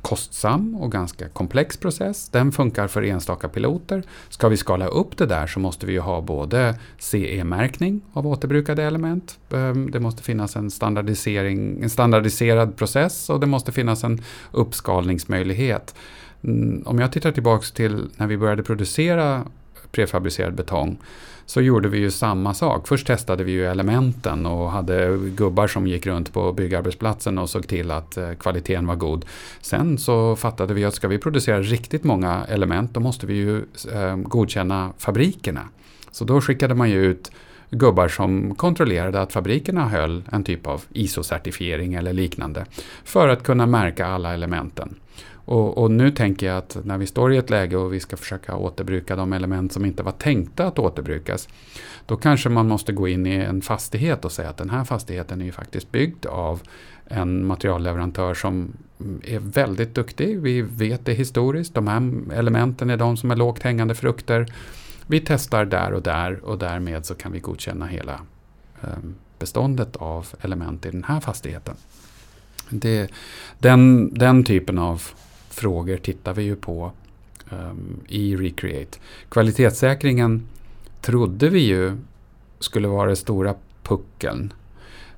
kostsam och ganska komplex process. Den funkar för enstaka piloter. Ska vi skala upp det där så måste vi ha både CE-märkning av återbrukade element. Det måste finnas en, standardisering, en standardiserad process och det måste finnas en uppskalningsmöjlighet. Mm, om jag tittar tillbaka till när vi började producera prefabricerad betong så gjorde vi ju samma sak. Först testade vi ju elementen och hade gubbar som gick runt på byggarbetsplatsen och såg till att eh, kvaliteten var god. Sen så fattade vi att ska vi producera riktigt många element då måste vi ju eh, godkänna fabrikerna. Så då skickade man ju ut gubbar som kontrollerade att fabrikerna höll en typ av ISO-certifiering eller liknande för att kunna märka alla elementen. Och, och, nu tänker jag att när vi står i ett läge och vi ska försöka återbruka de element som inte var tänkta att återbrukas. Då kanske man måste gå in i en fastighet och säga att den här fastigheten är ju faktiskt byggd av en materialleverantör som är väldigt duktig. Vi vet det historiskt. De här elementen är de som är lågt hängande frukter. Vi testar där och där och därmed så kan vi godkänna hela ehm, beståndet av element i den här fastigheten. Det, den, den typen av frågor tittar vi ju på um, i Recreate. Kvalitetssäkringen trodde vi ju skulle vara den stora puckeln.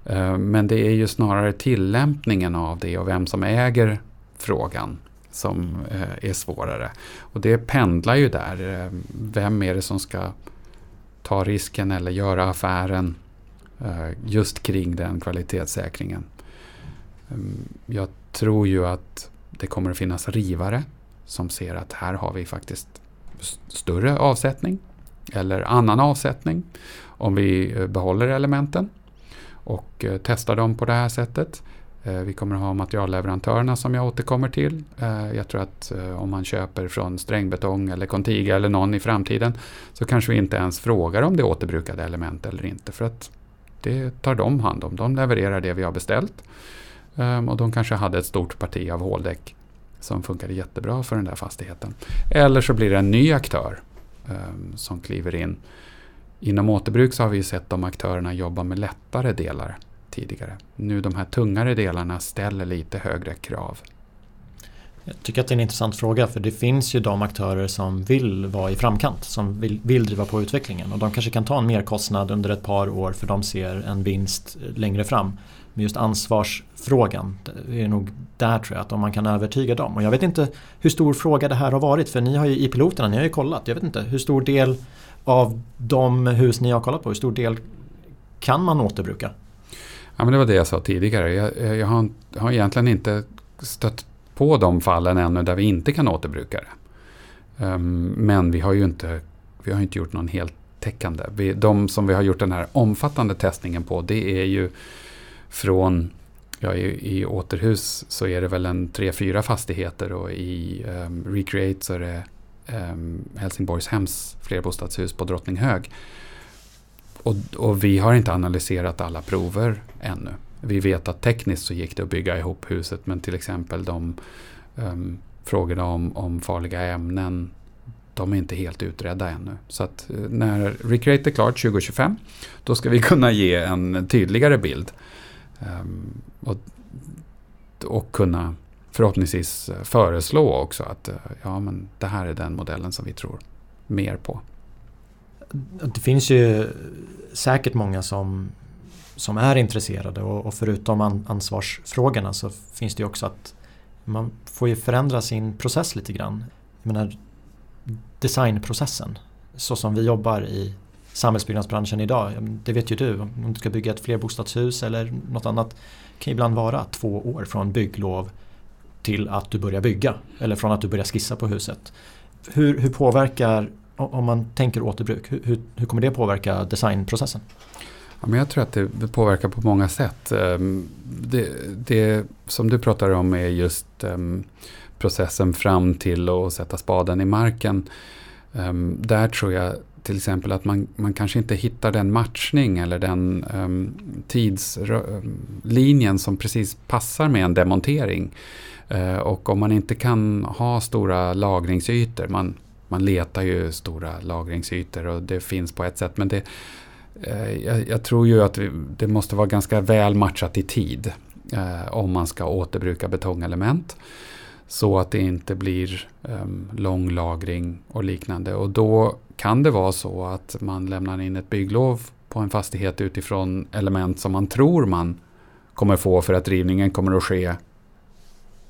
Uh, men det är ju snarare tillämpningen av det och vem som äger frågan som uh, är svårare. Och det pendlar ju där. Uh, vem är det som ska ta risken eller göra affären eh, just kring den kvalitetssäkringen? Um, jag tror ju att det kommer att finnas rivare som ser att här har vi faktiskt större avsättning eller annan avsättning om vi eh, behåller elementen och eh, testar dem på det här sättet. Eh, vi kommer att ha materialleverantörerna som jag återkommer till. Jag tror att om man köper från strängbetong eller Contiga eller någon i framtiden så kanske vi inte ens frågar om det är återbrukade element eller inte för att det tar de hand om. De levererar det vi har beställt. Ehm, och de kanske hade ett stort parti av håldäck som funkade jättebra för den där fastigheten. Eller så blir det en ny aktör um, som kliver in. Inom återbruk så har vi sett de aktörerna jobba med lättare delar tidigare. Nu de här tungare delarna ställer lite högre krav. Jag tycker att det är en intressant fråga för det finns ju de aktörer som vill vara i framkant, som vill, vill driva på utvecklingen och de kanske kan ta en merkostnad under ett par år för de ser en vinst längre fram. Men just ansvarsfrågan, det är nog där tror jag att om man kan övertyga dem. Och jag vet inte hur stor fråga det här har varit för ni har ju i piloterna, ni har ju kollat. Jag vet inte hur stor del av de hus ni har kollat på, hur stor del kan man återbruka? Ja, men det var det jag sa tidigare. Jag, jag har, har egentligen inte stött på de fallen ännu där vi inte kan återbruka det. Um, men vi har ju inte, vi har inte gjort någon heltäckande. Vi, de som vi har gjort den här omfattande testningen på det är ju från Ja, i, I återhus så är det väl en tre, fyra fastigheter och i um, Recreate så är det um, Helsingborgs hems flerbostadshus på Drottninghög. Och, och, vi har inte analyserat alla prover ännu. Vi vet att tekniskt så gick det att bygga ihop huset men till exempel de um, frågorna om, om farliga ämnen de är inte helt utredda ännu. Så att eh, när Recreate är klart 2025 då ska vi kunna ge en tydligare bild Um, och, och kunna förhoppningsvis eh, föreslå också att eh, ja, men det här är den modellen som vi tror mer på. Det finns ju säkert många som, som är intresserade och, och förutom an, ansvarsfrågorna så finns det ju också att man får ju förändra sin process lite grann. Jag menar, designprocessen, så som vi jobbar i samhällsbyggnadsbranschen idag. Det vet ju du, om du ska bygga ett flerbostadshus eller något annat Det kan ibland vara två år från bygglov till att du börjar bygga eller från att du börjar skissa på huset. Hur, hur påverkar om man tänker återbruk, hur, hur kommer det påverka designprocessen? Ja, men jag tror att det påverkar på många sätt. Ehm, det, det som du pratar om är just ehm, processen fram till att sätta spaden i marken. Ehm, där tror jag till exempel att man, man kanske inte hittar den matchning eller den um, tidslinjen som precis passar med en demontering. Uh, och om man inte kan ha stora lagringsytor, man, man letar ju stora lagringsytor och det finns på ett sätt, men det, Eh, jag, jag, tror ju att vi, det måste vara ganska väl matchat i tid eh, om man ska återbruka betongelement. Så att det inte blir ehm, um, lång lagring och liknande. Och då kan det vara så att man lämnar in ett bygglov på en fastighet utifrån element som man tror man kommer få för att rivningen kommer att ske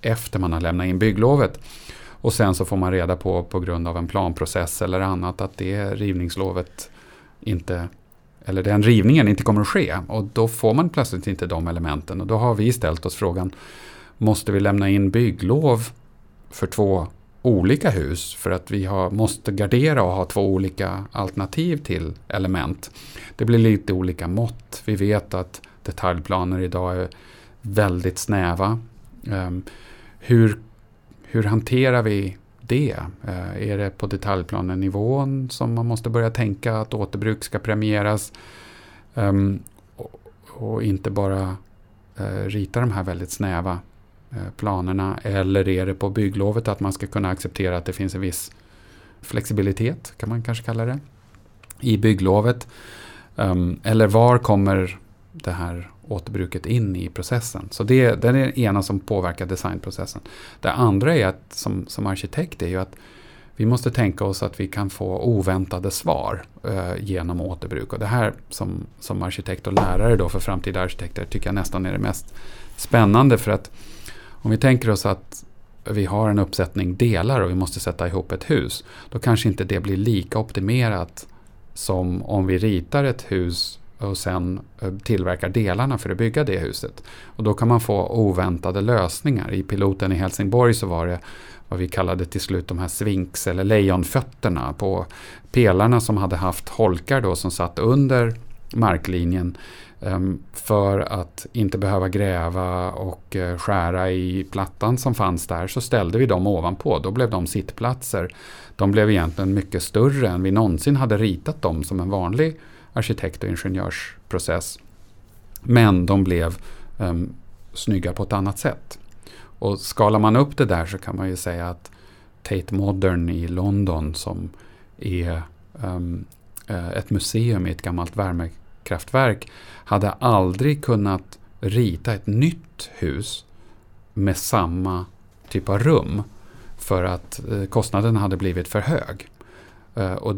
efter man har lämnat in bygglovet. Och sen så får man reda på på grund av en planprocess eller annat att det rivningslovet inte eller den rivningen inte kommer att ske. Och då får man plötsligt inte de elementen. Och då har vi ställt oss frågan måste vi lämna in bygglov för två olika hus för att vi har, måste gardera och ha två olika alternativ till element. Det blir lite olika mått. Vi vet att detaljplaner idag är väldigt snäva. Um, hur, hur hanterar vi det? Eh, är det på detaljplanenivån som man måste börja tänka att återbruk ska premieras? Ehm, och, inte bara eh, rita de här väldigt snäva eh, planerna eller är det på bygglovet att man ska kunna acceptera att det finns en viss flexibilitet, kan man kanske kalla det, i bygglovet. Ehm, eller var kommer det här återbruket in i processen? Så det, det är det ena som påverkar designprocessen. Det andra är att som, som arkitekt är ju att vi måste tänka oss att vi kan få oväntade svar eh, genom återbruk. Och det här som, som arkitekt och lärare då för framtida arkitekter tycker jag nästan är det mest spännande. För att om vi tänker oss att vi har en uppsättning delar och vi måste sätta ihop ett hus. Då kanske inte det blir lika optimerat som om vi ritar ett hus och sen eh, tillverkar delarna för att bygga det huset. Och då kan man få oväntade lösningar. I piloten i Helsingborg så var det vad vi kallade till slut de här svinx eller lejonfötterna på pelarna som hade haft holkar då som satt under marklinjen ehm, för att inte behöva gräva och eh, skära i plattan som fanns där så ställde vi dem ovanpå. Då blev de sittplatser. De blev egentligen mycket större än vi någonsin hade ritat dem som en vanlig arkitekt och ingenjörsprocess. Men de blev um, snygga på ett annat sätt. Och skalar man upp det där så kan man ju säga att Tate Modern i London som är um, ett museum i ett gammalt värmekraftverk hade aldrig kunnat rita ett nytt hus med samma typ av rum för att eh, kostnaden hade blivit för hög. Eh, och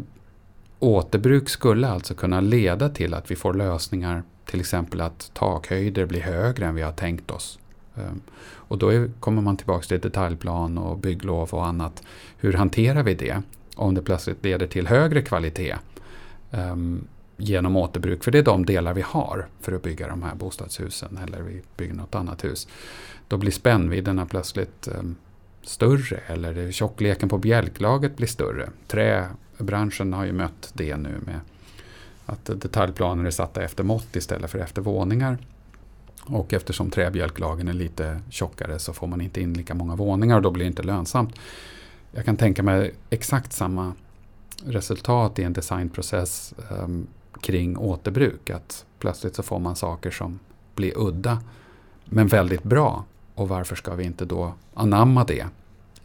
återbruk skulle alltså kunna leda till att vi får lösningar, till exempel att takhöjder blir högre än vi har tänkt oss. Ehm, och då kommer man tillbaka till detaljplan och bygglov och annat. Hur hanterar vi det? Om det plötsligt leder till högre kvalitet ehm, genom återbruk. För det är de delar vi har för att bygga de här bostadshusen eller vi bygger något annat hus. Då blir spännvidderna plötsligt um, större eller tjockleken på bjälklaget blir större. Branschen har ju mött det nu med att detaljplaner är satta efter mått istället för efter våningar. Och eftersom träbjälklagen är lite tjockare så får man inte in lika många våningar och då blir det inte lönsamt. Jag kan tänka mig exakt samma resultat i en designprocess um, kring återbruk. Att plötsligt så får man saker som blir udda men väldigt bra. Och varför ska vi inte då anamma det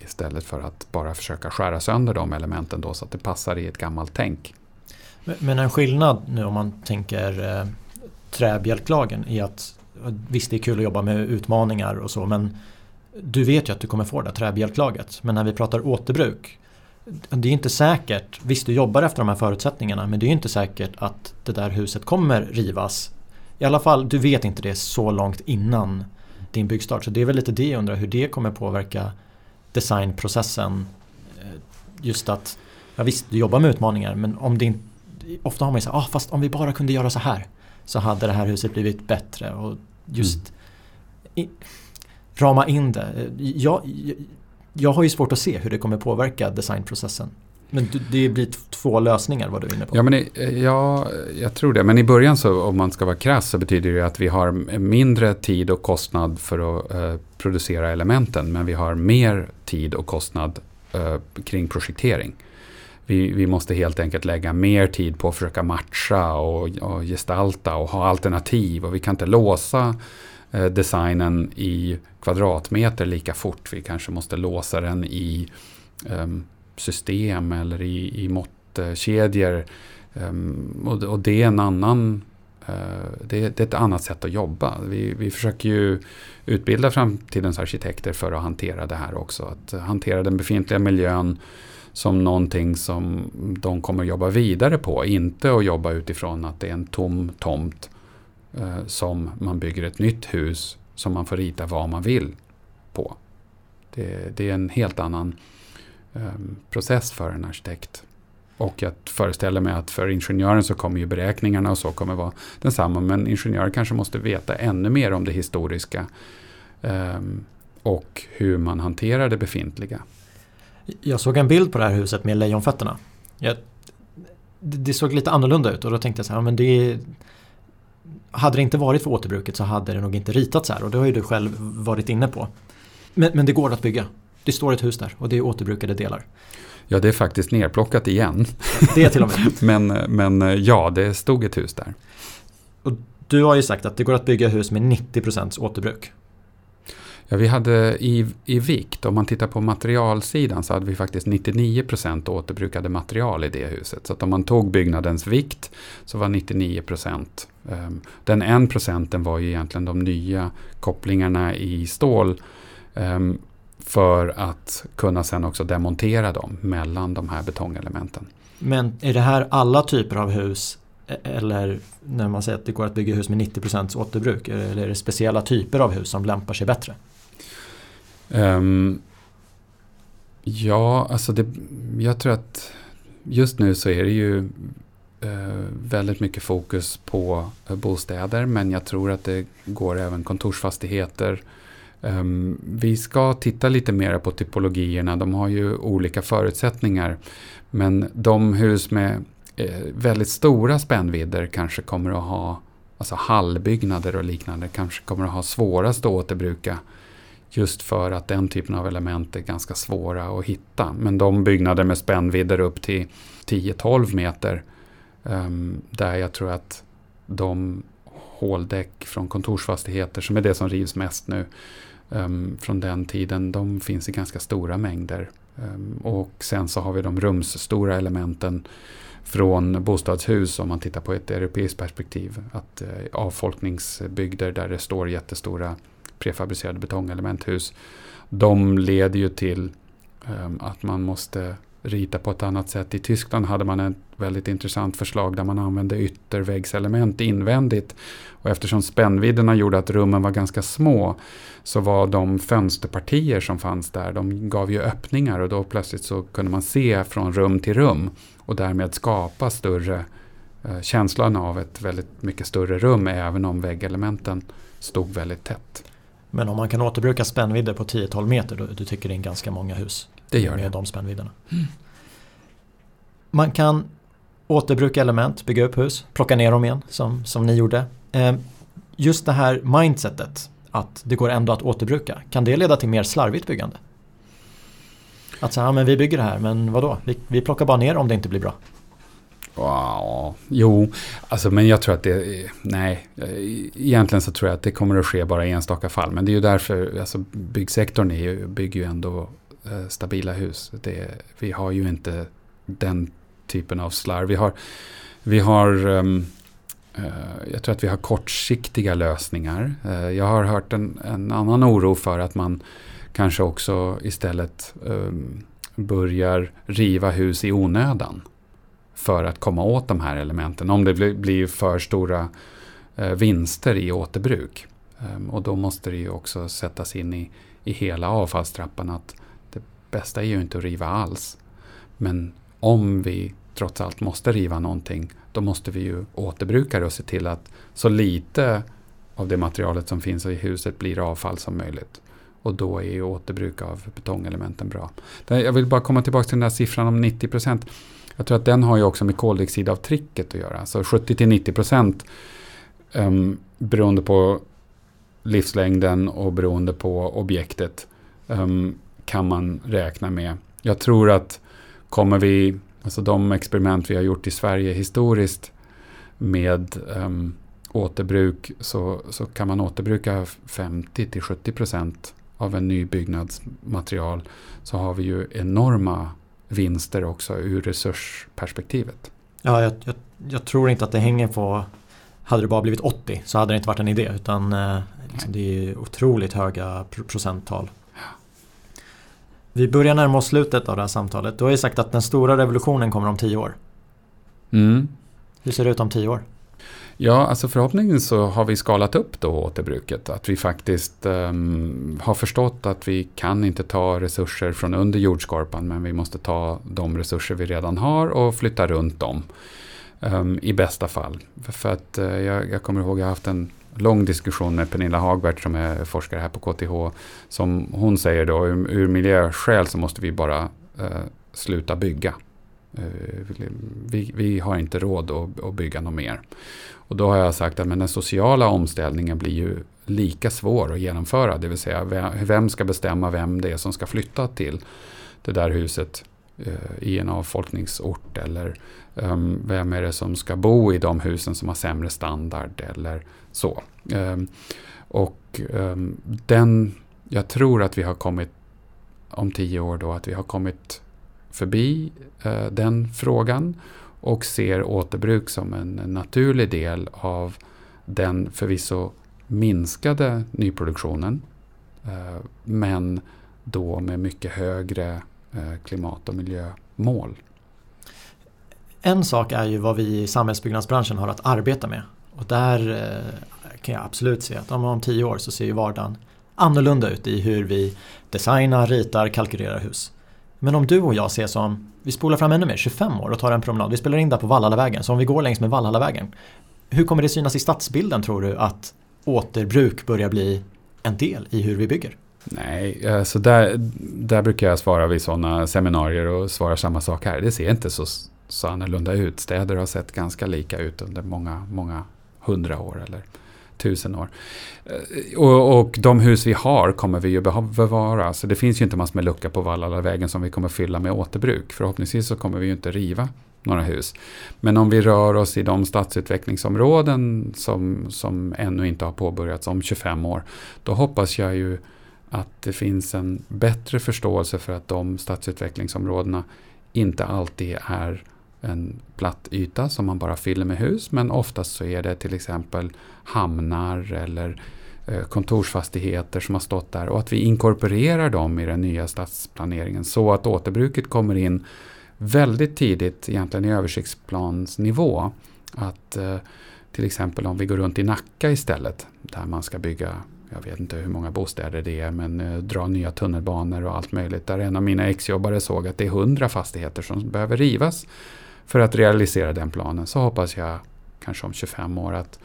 istället för att bara försöka skära sönder de elementen då så att det passar i ett gammalt tänk. Men en skillnad nu om man tänker eh, träbjälklagen är att visst det är kul att jobba med utmaningar och så men du vet ju att du kommer få det där träbjälklaget. Men när vi pratar återbruk det är inte säkert, visst du jobbar efter de här förutsättningarna men det är inte säkert att det där huset kommer rivas. I alla fall, du vet inte det så långt innan din byggstart. Så det är väl lite det jag undrar hur det kommer påverka designprocessen. Eh, just att, ja visst du jobbar med utmaningar men om det inte, ofta har man ju sagt, ah, fast om vi bara kunde göra så här så hade det här huset blivit bättre. Och just mm. i, rama in det. Jag, jag har ju svårt att se hur det kommer påverka designprocessen. Men det blir två lösningar vad du är inne på. Ja, men i, eh, ja, jag tror det. Men i början så om man ska vara krass så betyder det att vi har mindre tid och kostnad för att eh, producera elementen. Men vi har mer tid och kostnad eh, kring projektering. Vi, vi, måste helt enkelt lägga mer tid på att försöka matcha och, och gestalta och ha alternativ. Och vi kan inte låsa eh, designen i kvadratmeter lika fort. Vi kanske måste låsa den i um, system eller i, i måttkedjor. Ehm, och, och, det är en annan eh, det, det, är ett annat sätt att jobba. Vi, vi försöker ju utbilda framtidens arkitekter för att hantera det här också. Att hantera den befintliga miljön som någonting som de kommer att jobba vidare på. Inte att jobba utifrån att det är en tom tomt eh, som man bygger ett nytt hus som man får rita vad man vill på. Det, det är en helt annan Ehm, process för en arkitekt. Och jag föreställer mig att för ingenjören så kommer ju beräkningarna och så kommer vara densamma. Men ingenjörer kanske måste veta ännu mer om det historiska. Ehm, och hur man hanterar det befintliga. Jag såg en bild på det här huset med lejonfötterna. Jag, det såg lite annorlunda ut och då tänkte jag så här, men det hade det inte varit för återbruket så hade det nog inte ritats här och det har ju du själv varit inne på. Men, men det går att bygga. Det står ett hus där och det är återbrukade delar. Ja, det är faktiskt nerplockat igen. Det är till och med. men, men ja, det stod ett hus där. Och du har ju sagt att det går att bygga hus med 90% återbruk. Ja, vi hade i, i vikt, om man tittar på materialsidan så hade vi faktiskt 99% återbrukade material i det huset. Så om man tog byggnadens vikt så var 99% um, Den 1% var ju egentligen de nya kopplingarna i stål um, för att kunna sen också demontera dem mellan de här betongelementen. Men är det här alla typer av hus e- eller när man säger att det går att bygga hus med 90% återbruk? Eller är det speciella typer av hus som lämpar sig bättre? Um, ja, alltså det, jag tror att just nu så är det ju uh, väldigt mycket fokus på bostäder men jag tror att det går även kontorsfastigheter. Um, vi ska titta lite mer på typologierna, de har ju olika förutsättningar. Men de hus med eh, väldigt stora spännvidder kanske kommer att ha Alltså hallbyggnader och liknande kanske kommer att ha svårast att återbruka Just för att den typen av element är ganska svåra att hitta. Men de byggnader med spännvidder upp till 10-12 meter um, där jag tror att de håldäck från kontorsfastigheter som är det som rivs mest nu Ehm, från den tiden, de finns i ganska stora mängder. Um, och sen så har vi de rumsstora elementen från bostadshus om man tittar på ett europeiskt perspektiv. Att uh, avfolkningsbygder där det står jättestora prefabricerade betongelementhus. De leder ju till um, att man måste rita på ett annat sätt. I Tyskland hade man ett väldigt intressant förslag där man använde ytterväggselement invändigt. Och eftersom spännvidderna gjorde att rummen var ganska små så var de fönsterpartier som fanns där, de gav ju öppningar och då plötsligt så kunde man se från rum till rum och därmed skapa större eh, känslan av ett väldigt mycket större rum även om väggelementen stod väldigt tätt. Men om man kan återbruka spännvidder på 10-12 meter då du tycker det är ganska många hus. Det gör med det. de spännvidderna. Mm. Man kan återbruka element, bygga upp hus, plocka ner dem igen som, som ni gjorde. Eh, just det här mindsetet att det går ändå att återbruka, kan det leda till mer slarvigt byggande? Att säga, ja men vi bygger det här, men vadå? Vi, vi plockar bara ner om det inte blir bra. Wow. Jo, alltså, men jag tror att det, nej, egentligen så tror jag att det kommer att ske bara i enstaka fall. Men det är ju därför, alltså byggsektorn är ju, bygger ju ändå Eh, stabila hus. Det, vi har ju inte den typen av slarv. Vi har, vi har um, uh, jag tror att vi har kortsiktiga lösningar. Uh, jag har hört en, en, annan oro för att man kanske också istället um, börjar riva hus i onödan för att komma åt de här elementen. Om det blir för stora uh, vinster i återbruk. Um, och då måste det ju också sättas in i, i hela avfallstrappan att bästa är ju inte att riva alls. Men om vi trots allt måste riva någonting då måste vi ju återbruka det och se till att så lite av det materialet som finns i huset blir avfall som möjligt. Och då är ju återbruk av betongelementen bra. Jag vill bara komma tillbaka till den där siffran om 90 procent. Jag tror att den har ju också med koldioxidavtrycket att göra. Så 70 till 90 procent um, beroende på livslängden och beroende på objektet um, kan man räkna med. Jag tror att kommer vi, alltså de experiment vi har gjort i Sverige historiskt med um, återbruk så, så kan man återbruka 50-70% av en ny byggnadsmaterial så har vi ju enorma vinster också ur resursperspektivet. Ja, jag, jag, jag, tror inte att det hänger på hade det bara blivit 80 så hade det inte varit en idé utan eh, liksom, det är otroligt höga procenttal. Vi börjar närma oss slutet av det här samtalet. Du har ju sagt att den stora revolutionen kommer om tio år. Mm. Hur ser det ut om tio år? Ja, alltså förhoppningen så har vi skalat upp då återbruket. Att vi faktiskt um, har förstått att vi kan inte ta resurser från under jordskorpan men vi måste ta de resurser vi redan har och flytta runt dem. Um, I bästa fall. För att uh, jag, jag, kommer ihåg att jag har haft en lång diskussion med Pernilla Hagbert som är forskare här på KTH. Som hon säger då, ur, ur miljöskäl så måste vi bara eh, sluta bygga. Eh, vi, vi, har inte råd att, att bygga något mer. Och då har jag sagt att men den sociala omställningen blir ju lika svår att genomföra. Det vill säga vem ska bestämma vem det är som ska flytta till det där huset eh, i en avfolkningsort. Eller ehm, vem är det som ska bo i de husen som har sämre standard eller så. Ehm, och ehm, den, jag tror att vi har kommit om tio år då, att vi har kommit förbi eh, den frågan och ser återbruk som en naturlig del av den förvisso minskade nyproduktionen eh, men då med mycket högre eh, klimat och miljömål. En sak är ju vad vi i samhällsbyggnadsbranschen har att arbeta med. Och där eh, kan jag absolut se att om tio år så ser ju vardagen annorlunda ut i hur vi designar, ritar, kalkylerar hus. Men om du och jag ser som, vi spolar fram ännu mer, 25 år och tar en promenad. Vi spelar in där på Valhallavägen, så om vi går längs med Valhallavägen. Hur kommer det synas i stadsbilden tror du att återbruk börjar bli en del i hur vi bygger? Nej, så alltså där, där brukar jag svara vid sådana seminarier och svara samma sak här. Det ser inte så, så annorlunda ut. Städer har sett ganska lika ut under många, många hundra år eller tusen år. Eh, och, och, de hus vi har kommer vi ju bevara. Så det finns ju inte massor med lucka på Vallalavägen som vi kommer fylla med återbruk. Förhoppningsvis så kommer vi ju inte riva några hus. Men om vi rör oss i de stadsutvecklingsområden som, som ännu inte har påbörjats om 25 år. Då hoppas jag ju att det finns en bättre förståelse för att de stadsutvecklingsområdena inte alltid är en platt yta som man bara fyller med hus. Men oftast så är det till exempel hamnar eller eh, kontorsfastigheter som har stått där och att vi inkorporerar dem i den nya stadsplaneringen så att återbruket kommer in väldigt tidigt egentligen i översiktsplansnivå. Att eh, till exempel om vi går runt i Nacka istället där man ska bygga jag vet inte hur många bostäder det är, men eh, dra nya tunnelbanor och allt möjligt. Där en av mina exjobbare såg att det är hundra fastigheter som behöver rivas för att realisera den planen så hoppas jag kanske om 25 år att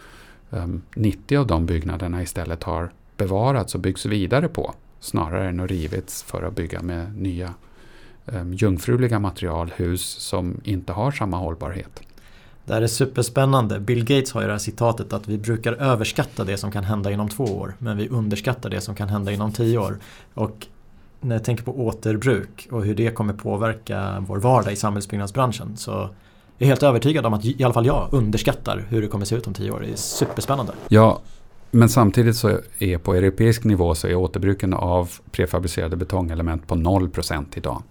ehm, um, 90 av de byggnaderna istället har bevarats och byggs vidare på snarare än att rivits för att bygga med nya um, jungfruliga material, hus som inte har samma hållbarhet. Det här är superspännande. Bill Gates har ju det här citatet att vi brukar överskatta det som kan hända inom två år men vi underskattar det som kan hända inom tio år. Och när jag tänker på återbruk och hur det kommer påverka vår vardag i samhällsbyggnadsbranschen så jag är helt övertygad om att i alla fall jag underskattar hur det kommer se ut om tio år. Det är superspännande. Ja, men samtidigt så är på europeisk nivå så är återbruken av prefabricerade betongelement på 0% idag.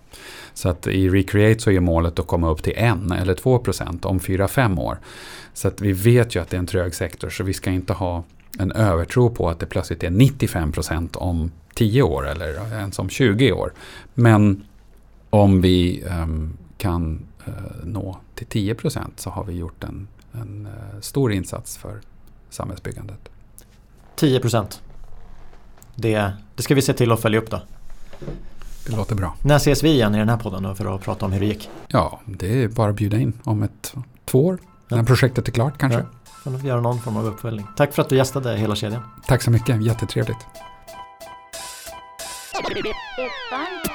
Så att i Recreate så är målet att komma upp till 1 eller 2% om 4-5 år. Så att vi vet ju att det är en trög sektor så vi ska inte ha en övertro på att det plötsligt är 95% om 10 år eller ens om 20 år. Men om vi um, kan uh, nå till 10% så har vi gjort en, en uh, stor insats för samhällsbyggandet. 10% det, det ska vi se till att följa upp då. Det låter bra. När ses vi igen i den här podden då för att prata om hur det gick? Ja, det är bara att bjuda in om ett två år. Ja. När projektet är klart kanske. Ja, får göra någon form av uppföljning. Tack för att du gästade hela kedjan. Tack så mycket, jättetrevligt. It's fun.